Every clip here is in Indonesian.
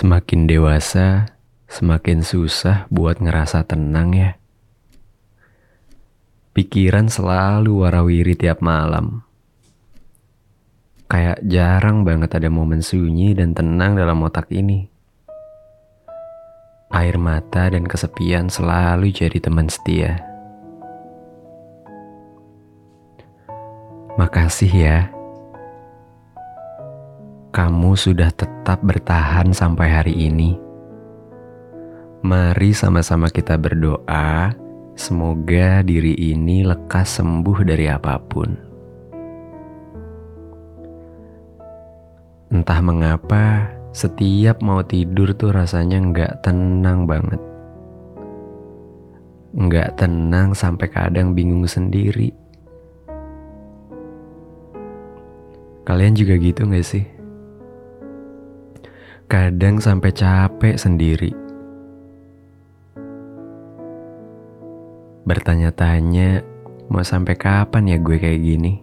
Semakin dewasa, semakin susah buat ngerasa tenang ya. Pikiran selalu warawiri tiap malam. Kayak jarang banget ada momen sunyi dan tenang dalam otak ini. Air mata dan kesepian selalu jadi teman setia. Makasih ya kamu sudah tetap bertahan sampai hari ini. Mari sama-sama kita berdoa, semoga diri ini lekas sembuh dari apa pun. Entah mengapa, setiap mau tidur tuh rasanya nggak tenang banget. Nggak tenang sampai kadang bingung sendiri. Kalian juga gitu gak sih? Kadang sampai capek sendiri. Bertanya-tanya, mau sampai kapan ya gue kayak gini?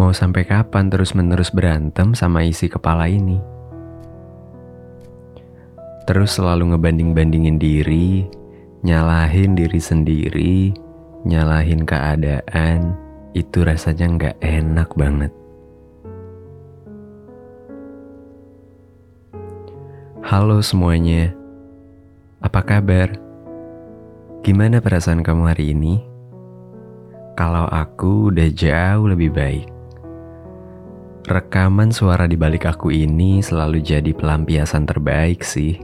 Mau sampai kapan terus-menerus berantem sama isi kepala ini? Terus selalu ngebanding-bandingin diri, nyalahin diri sendiri, nyalahin keadaan, itu rasanya nggak enak banget. Halo semuanya, apa kabar? Gimana perasaan kamu hari ini? Kalau aku udah jauh lebih baik. Rekaman suara di balik aku ini selalu jadi pelampiasan terbaik sih.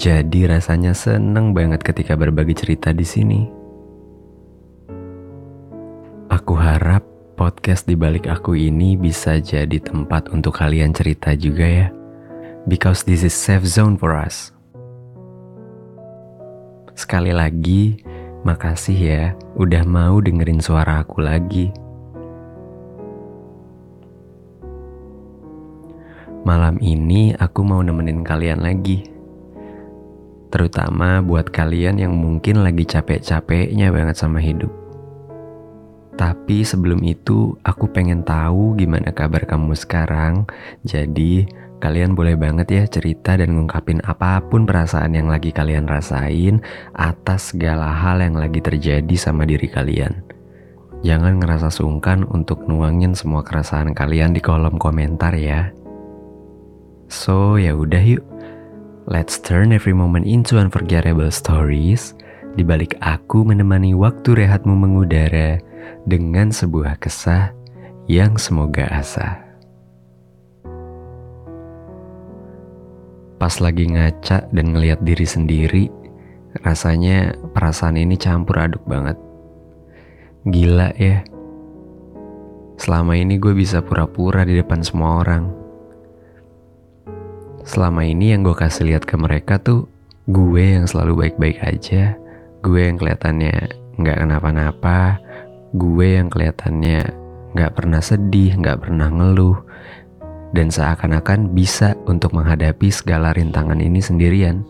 Jadi rasanya seneng banget ketika berbagi cerita di sini. Aku harap podcast di balik aku ini bisa jadi tempat untuk kalian cerita juga ya because this is safe zone for us. Sekali lagi, makasih ya udah mau dengerin suara aku lagi. Malam ini aku mau nemenin kalian lagi. Terutama buat kalian yang mungkin lagi capek-capeknya banget sama hidup. Tapi sebelum itu, aku pengen tahu gimana kabar kamu sekarang. Jadi, Kalian boleh banget ya cerita dan ngungkapin apa pun perasaan yang lagi kalian rasain atas segala hal yang lagi terjadi sama diri kalian. Jangan ngerasa sungkan untuk nuangin semua keresahan kalian di kolom komentar ya. So, ya udah yuk. Let's turn every moment into unforgettable stories. Di balik aku menemani waktu rehatmu mengudara dengan sebuah kesah yang semoga asa. Pas lagi ngaca dan ngeliat diri sendiri, rasanya perasaan ini campur aduk banget. Gila ya. Selama ini gue bisa pura-pura di depan semua orang. Selama ini yang gue kasih lihat ke mereka tuh gue yang selalu baik-baik aja. Gue yang kelihatannya nggak kenapa-napa. Gue yang kelihatannya nggak pernah sedih, nggak pernah ngeluh, dan seakan-akan bisa untuk menghadapi segala rintangan ini sendirian.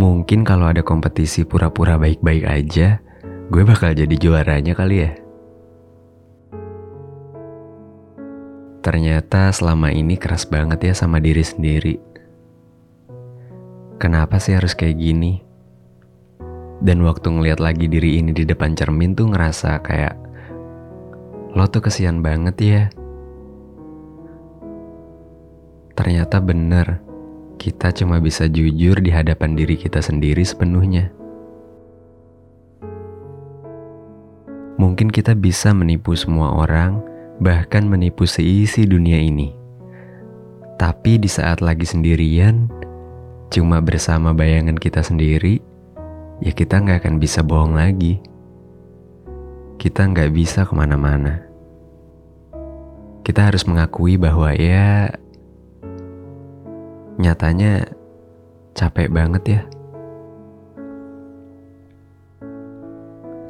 Mungkin kalau ada kompetisi pura-pura baik-baik aja, gue bakal jadi juaranya kali ya. Ternyata selama ini keras banget ya sama diri sendiri. Kenapa sih harus kayak gini? Dan waktu ngeliat lagi diri ini di depan cermin tuh ngerasa kayak, lo tuh kesian banget ya Ternyata benar, kita cuma bisa jujur di hadapan diri kita sendiri sepenuhnya. Mungkin kita bisa menipu semua orang, bahkan menipu seisi dunia ini. Tapi di saat lagi sendirian, cuma bersama bayangan kita sendiri, ya kita nggak akan bisa bohong lagi. Kita nggak bisa ke mana-mana. Kita harus mengakui bahwa ya nyatanya capek banget ya.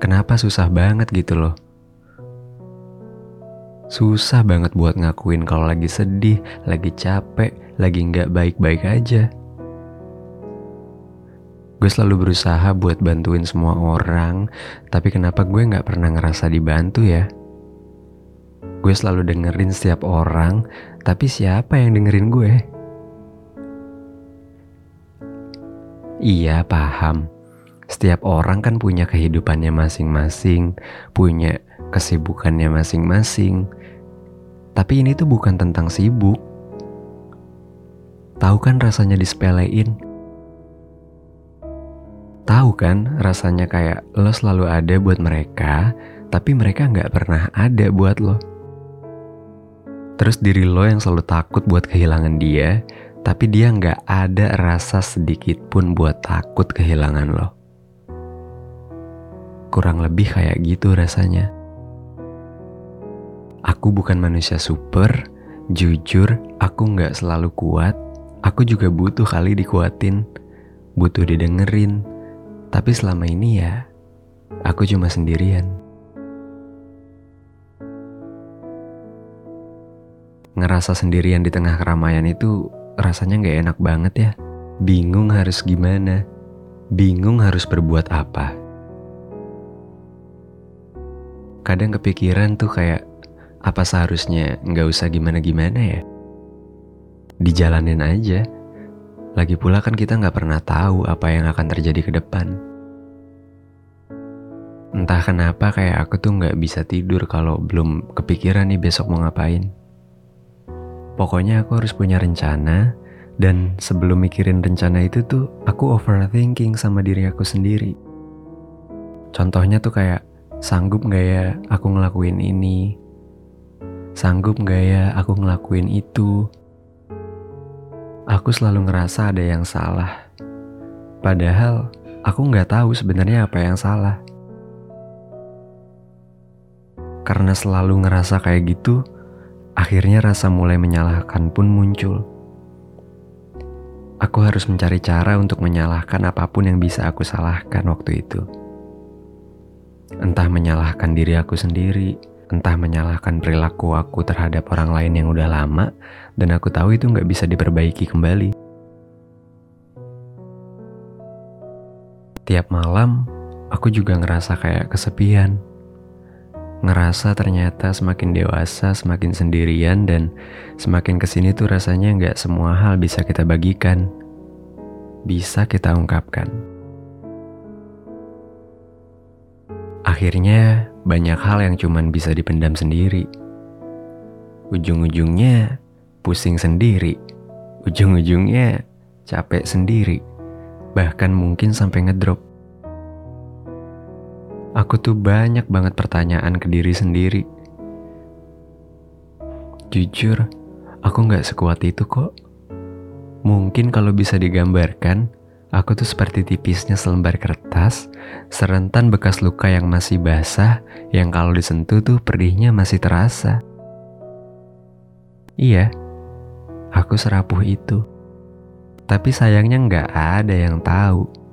Kenapa susah banget gitu loh? Susah banget buat ngakuin kalau lagi sedih, lagi capek, lagi nggak baik-baik aja. Gue selalu berusaha buat bantuin semua orang, tapi kenapa gue nggak pernah ngerasa dibantu ya? Gue selalu dengerin setiap orang, tapi siapa yang dengerin gue? Iya, paham. Setiap orang kan punya kehidupannya masing-masing, punya kesibukannya masing-masing. Tapi ini tuh bukan tentang sibuk. Tahu kan rasanya disepelein? Tahu kan rasanya kayak lo selalu ada buat mereka, tapi mereka nggak pernah ada buat lo. Terus diri lo yang selalu takut buat kehilangan dia, tapi dia nggak ada rasa sedikit pun buat takut kehilangan lo. Kurang lebih kayak gitu rasanya. Aku bukan manusia super, jujur aku nggak selalu kuat, aku juga butuh kali dikuatin, butuh didengerin, tapi selama ini ya, aku cuma sendirian. ngerasa sendirian di tengah keramaian itu rasanya nggak enak banget ya. Bingung harus gimana, bingung harus berbuat apa. Kadang kepikiran tuh kayak, apa seharusnya nggak usah gimana-gimana ya? Dijalanin aja. Lagi pula kan kita nggak pernah tahu apa yang akan terjadi ke depan. Entah kenapa kayak aku tuh nggak bisa tidur kalau belum kepikiran nih besok mau ngapain. Pokoknya aku harus punya rencana dan sebelum mikirin rencana itu tuh aku overthinking sama diri aku sendiri. Contohnya tuh kayak sanggup gak ya aku ngelakuin ini? Sanggup gak ya aku ngelakuin itu? Aku selalu ngerasa ada yang salah. Padahal aku nggak tahu sebenarnya apa yang salah. Karena selalu ngerasa kayak gitu, Akhirnya rasa mulai menyalahkan pun muncul. Aku harus mencari cara untuk menyalahkan apa pun yang bisa aku salahkan waktu itu. Entah menyalahkan diri aku sendiri, entah menyalahkan perilaku aku terhadap orang lain yang udah lama, dan aku tahu itu nggak bisa diperbaiki kembali. Tiap malam, aku juga ngerasa kayak kesepian ngerasa ternyata semakin dewasa semakin sendirian dan semakin ke sini tuh rasanya nggak semua hal bisa kita bagikan, bisa kita ungkapkan. Akhirnya banyak hal yang cuman bisa dipendam sendiri. Ujung-ujungnya pusing sendiri, ujung-ujungnya capek sendiri, bahkan mungkin sampai ngedrop. Aku tuh banyak banget pertanyaan ke diri sendiri. Jujur, aku gak sekuat itu kok. Mungkin kalau bisa digambarkan, aku tuh seperti tipisnya selembar kertas, serentan bekas luka yang masih basah, yang kalau disentuh tuh perihnya masih terasa. Iya, aku serapuh itu. Tapi sayangnya nggak ada yang tahu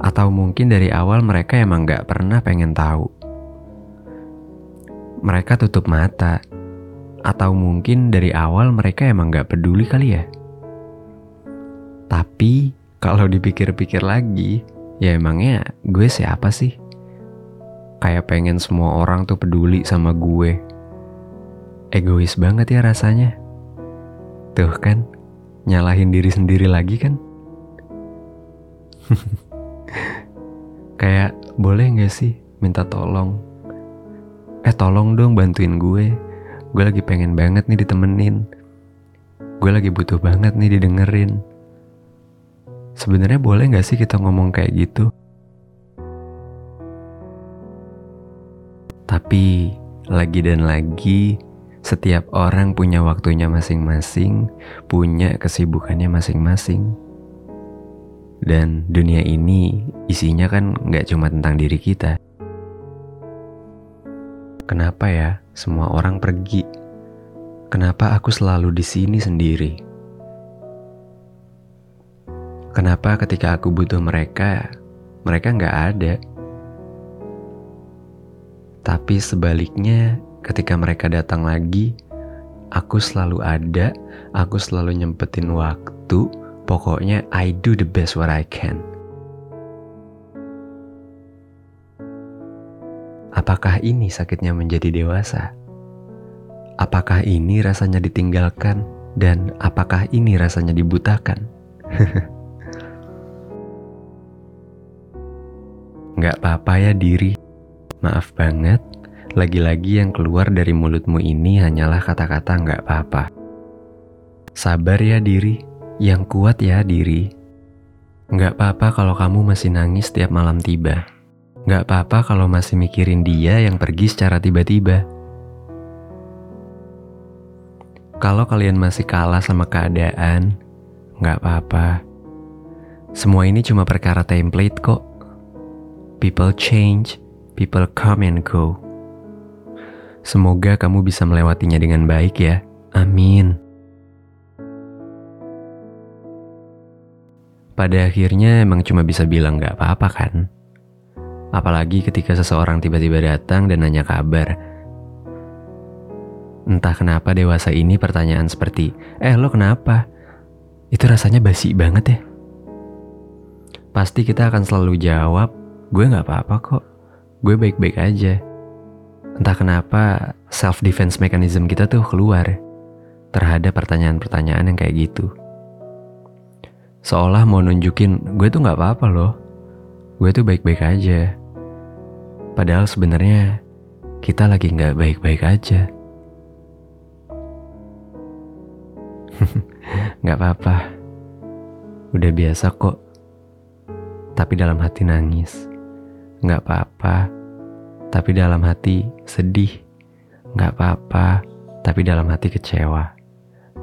atau mungkin dari awal mereka emang gak pernah pengen tahu. Mereka tutup mata. Atau mungkin dari awal mereka emang gak peduli kali ya. Tapi kalau dipikir-pikir lagi, ya emangnya gue siapa sih? Kayak pengen semua orang tuh peduli sama gue. Egois banget ya rasanya. Tuh kan, nyalahin diri sendiri lagi kan? Kayak boleh gak sih minta tolong? Eh tolong dong bantuin gue. Gue lagi pengen banget nih ditemenin. Gue lagi butuh banget nih didengerin. Sebenarnya boleh gak sih kita ngomong kayak gitu? Tapi lagi dan lagi setiap orang punya waktunya masing-masing, punya kesibukannya masing-masing. Dan dunia ini isinya kan nggak cuma tentang diri kita. Kenapa ya semua orang pergi? Kenapa aku selalu di sini sendiri? Kenapa ketika aku butuh mereka, mereka nggak ada? Tapi sebaliknya, ketika mereka datang lagi, aku selalu ada, aku selalu nyempetin waktu Pokoknya I do the best what I can. Apakah ini sakitnya menjadi dewasa? Apakah ini rasanya ditinggalkan? Dan apakah ini rasanya dibutakan? Gak apa-apa ya diri. Maaf banget, lagi-lagi yang keluar dari mulutmu ini hanyalah kata-kata gak apa-apa. Sabar ya diri, yang kuat ya diri. Gak apa-apa kalau kamu masih nangis setiap malam tiba. Gak apa-apa kalau masih mikirin dia yang pergi secara tiba-tiba. Kalau kalian masih kalah sama keadaan, gak apa-apa. Semua ini cuma perkara template kok. People change, people come and go. Semoga kamu bisa melewatinya dengan baik ya. Amin. Pada akhirnya emang cuma bisa bilang gak apa-apa kan? Apalagi ketika seseorang tiba-tiba datang dan nanya kabar, Entah kenapa dewasa ini pertanyaan seperti, eh lo kenapa? Itu rasanya basi banget ya. Pasti kita akan selalu jawab, gue gak apa-apa kok. Gue baik-baik aja. Entah kenapa self-defense mechanism kita tuh keluar terhadap pertanyaan-pertanyaan yang kayak gitu. Seolah mau nunjukin, gue tuh gak apa-apa loh. Gue tuh baik-baik aja. Padahal sebenarnya kita lagi gak baik-baik aja. Gak apa-apa. Udah biasa kok. Tapi dalam hati nangis. Gak apa-apa. Tapi dalam hati sedih. Gak apa-apa. Tapi dalam hati kecewa.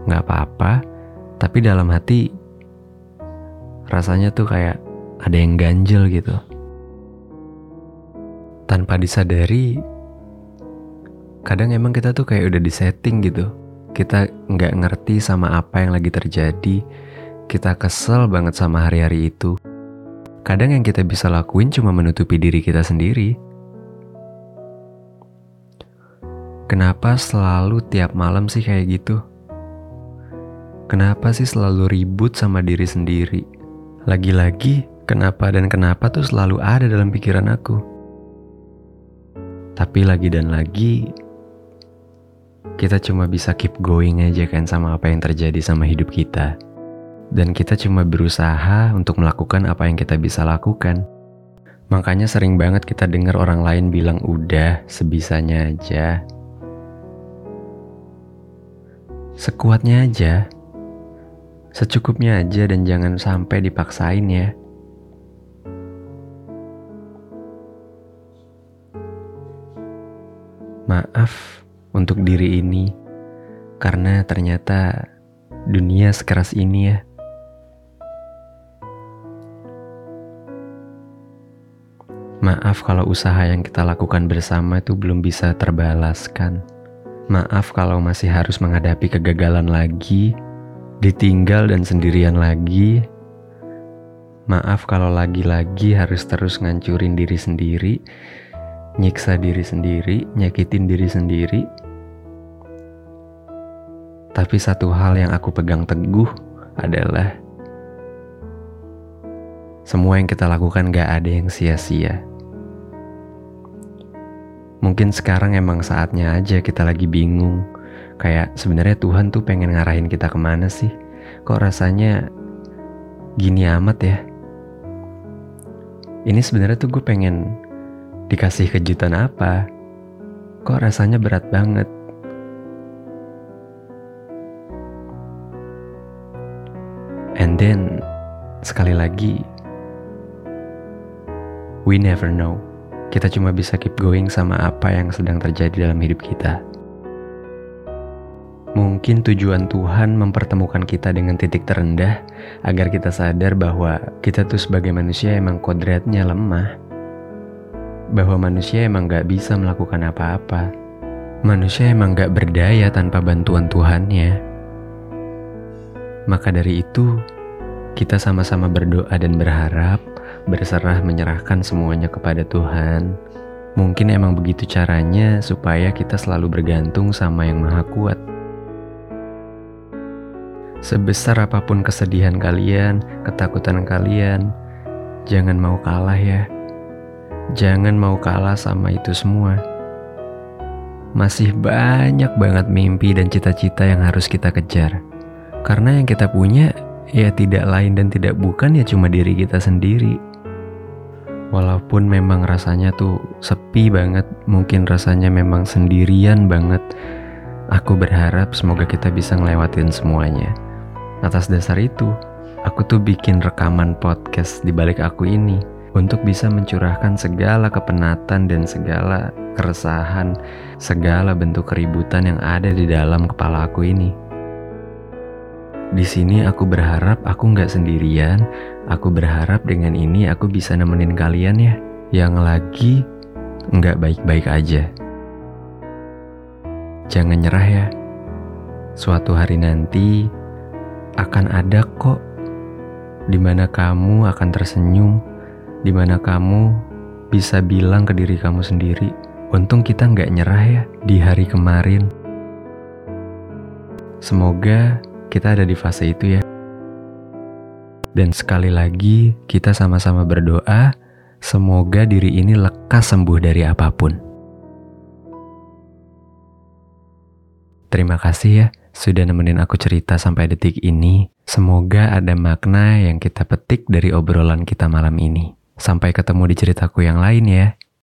Gak apa-apa. Tapi dalam hati rasanya tuh kayak ada yang ganjel gitu. Tanpa disadari, kadang emang kita tuh kayak udah disetting gitu kita nggak ngerti sama apa yang lagi terjadi, kita kesel banget sama hari-hari itu. Kadang yang kita bisa lakuin cuma menutupi diri kita sendiri. Kenapa selalu tiap malam sih kayak gitu? Kenapa sih selalu ribut sama diri sendiri? Lagi-lagi, kenapa dan kenapa tuh selalu ada dalam pikiran aku. Tapi lagi dan lagi, kita cuma bisa keep going aja kan sama apa yang terjadi sama hidup kita. Dan kita cuma berusaha untuk melakukan apa yang kita bisa lakukan. Makanya sering banget kita dengar orang lain bilang udah sebisanya aja. Sekuatnya aja. Secukupnya aja dan jangan sampai dipaksain ya. Maaf untuk diri ini karena ternyata dunia sekeras ini ya. Maaf kalau usaha yang kita lakukan bersama itu belum bisa terbalaskan. Maaf kalau masih harus menghadapi kegagalan lagi, ditinggal dan sendirian lagi. Maaf kalau lagi-lagi harus terus ngancurin diri sendiri, nyiksa diri sendiri, nyakitin diri sendiri, tapi satu hal yang aku pegang teguh adalah semua yang kita lakukan gak ada yang sia-sia. Mungkin sekarang emang saatnya aja kita lagi bingung. Kayak sebenarnya Tuhan tuh pengen ngarahin kita ke mana sih? Kok rasanya gini amat ya? Ini sebenarnya tuh gue pengen dikasih kejutan apa? Kok rasanya berat banget? And then, sekali lagi, we never know. Kita cuma bisa keep going sama apa yang sedang terjadi dalam hidup kita. Mungkin tujuan Tuhan mempertemukan kita dengan titik terendah agar kita sadar bahwa kita tuh sebagai manusia emang kodratnya lemah. Bahwa manusia emang gak bisa melakukan apa-apa. Manusia emang gak berdaya tanpa bantuan Tuhannya. Maka dari itu, kita sama-sama berdoa dan berharap, berserah menyerahkan semuanya kepada Tuhan. Mungkin emang begitu caranya supaya kita selalu bergantung sama yang Maha Kuat. Sebesar apa pun kesedihan kalian, ketakutan kalian, jangan mau kalah ya. Jangan mau kalah sama itu semua. masih banyak banget mimpi dan cita-cita yang harus kita kejar. Karena yang kita punya ya tidak lain dan tidak bukan ya cuma diri kita sendiri. Walaupun memang rasanya tuh sepi banget, mungkin rasanya memang sendirian banget. Aku berharap semoga kita bisa ngelewatin semuanya. Atas dasar itu, aku tuh bikin rekaman podcast di balik aku ini untuk bisa mencurahkan segala kepenatan dan segala keresahan, segala bentuk keributan yang ada di dalam kepala aku ini. Di sini aku berharap aku nggak sendirian. Aku berharap dengan ini aku bisa nemenin kalian ya, yang lagi nggak baik-baik aja. Jangan nyerah ya. Suatu hari nanti akan ada kok di mana kamu akan tersenyum, di mana kamu bisa bilang ke diri kamu sendiri, untung kita nggak nyerah ya di hari kemarin. Semoga kita ada di fase itu ya. Dan sekali lagi, kita sama-sama berdoa, semoga diri ini lekas sembuh dari apa pun. Terima kasih ya sudah nemenin aku cerita sampai detik ini. Semoga ada makna yang kita petik dari obrolan kita malam ini. Sampai ketemu di ceritaku yang lain ya.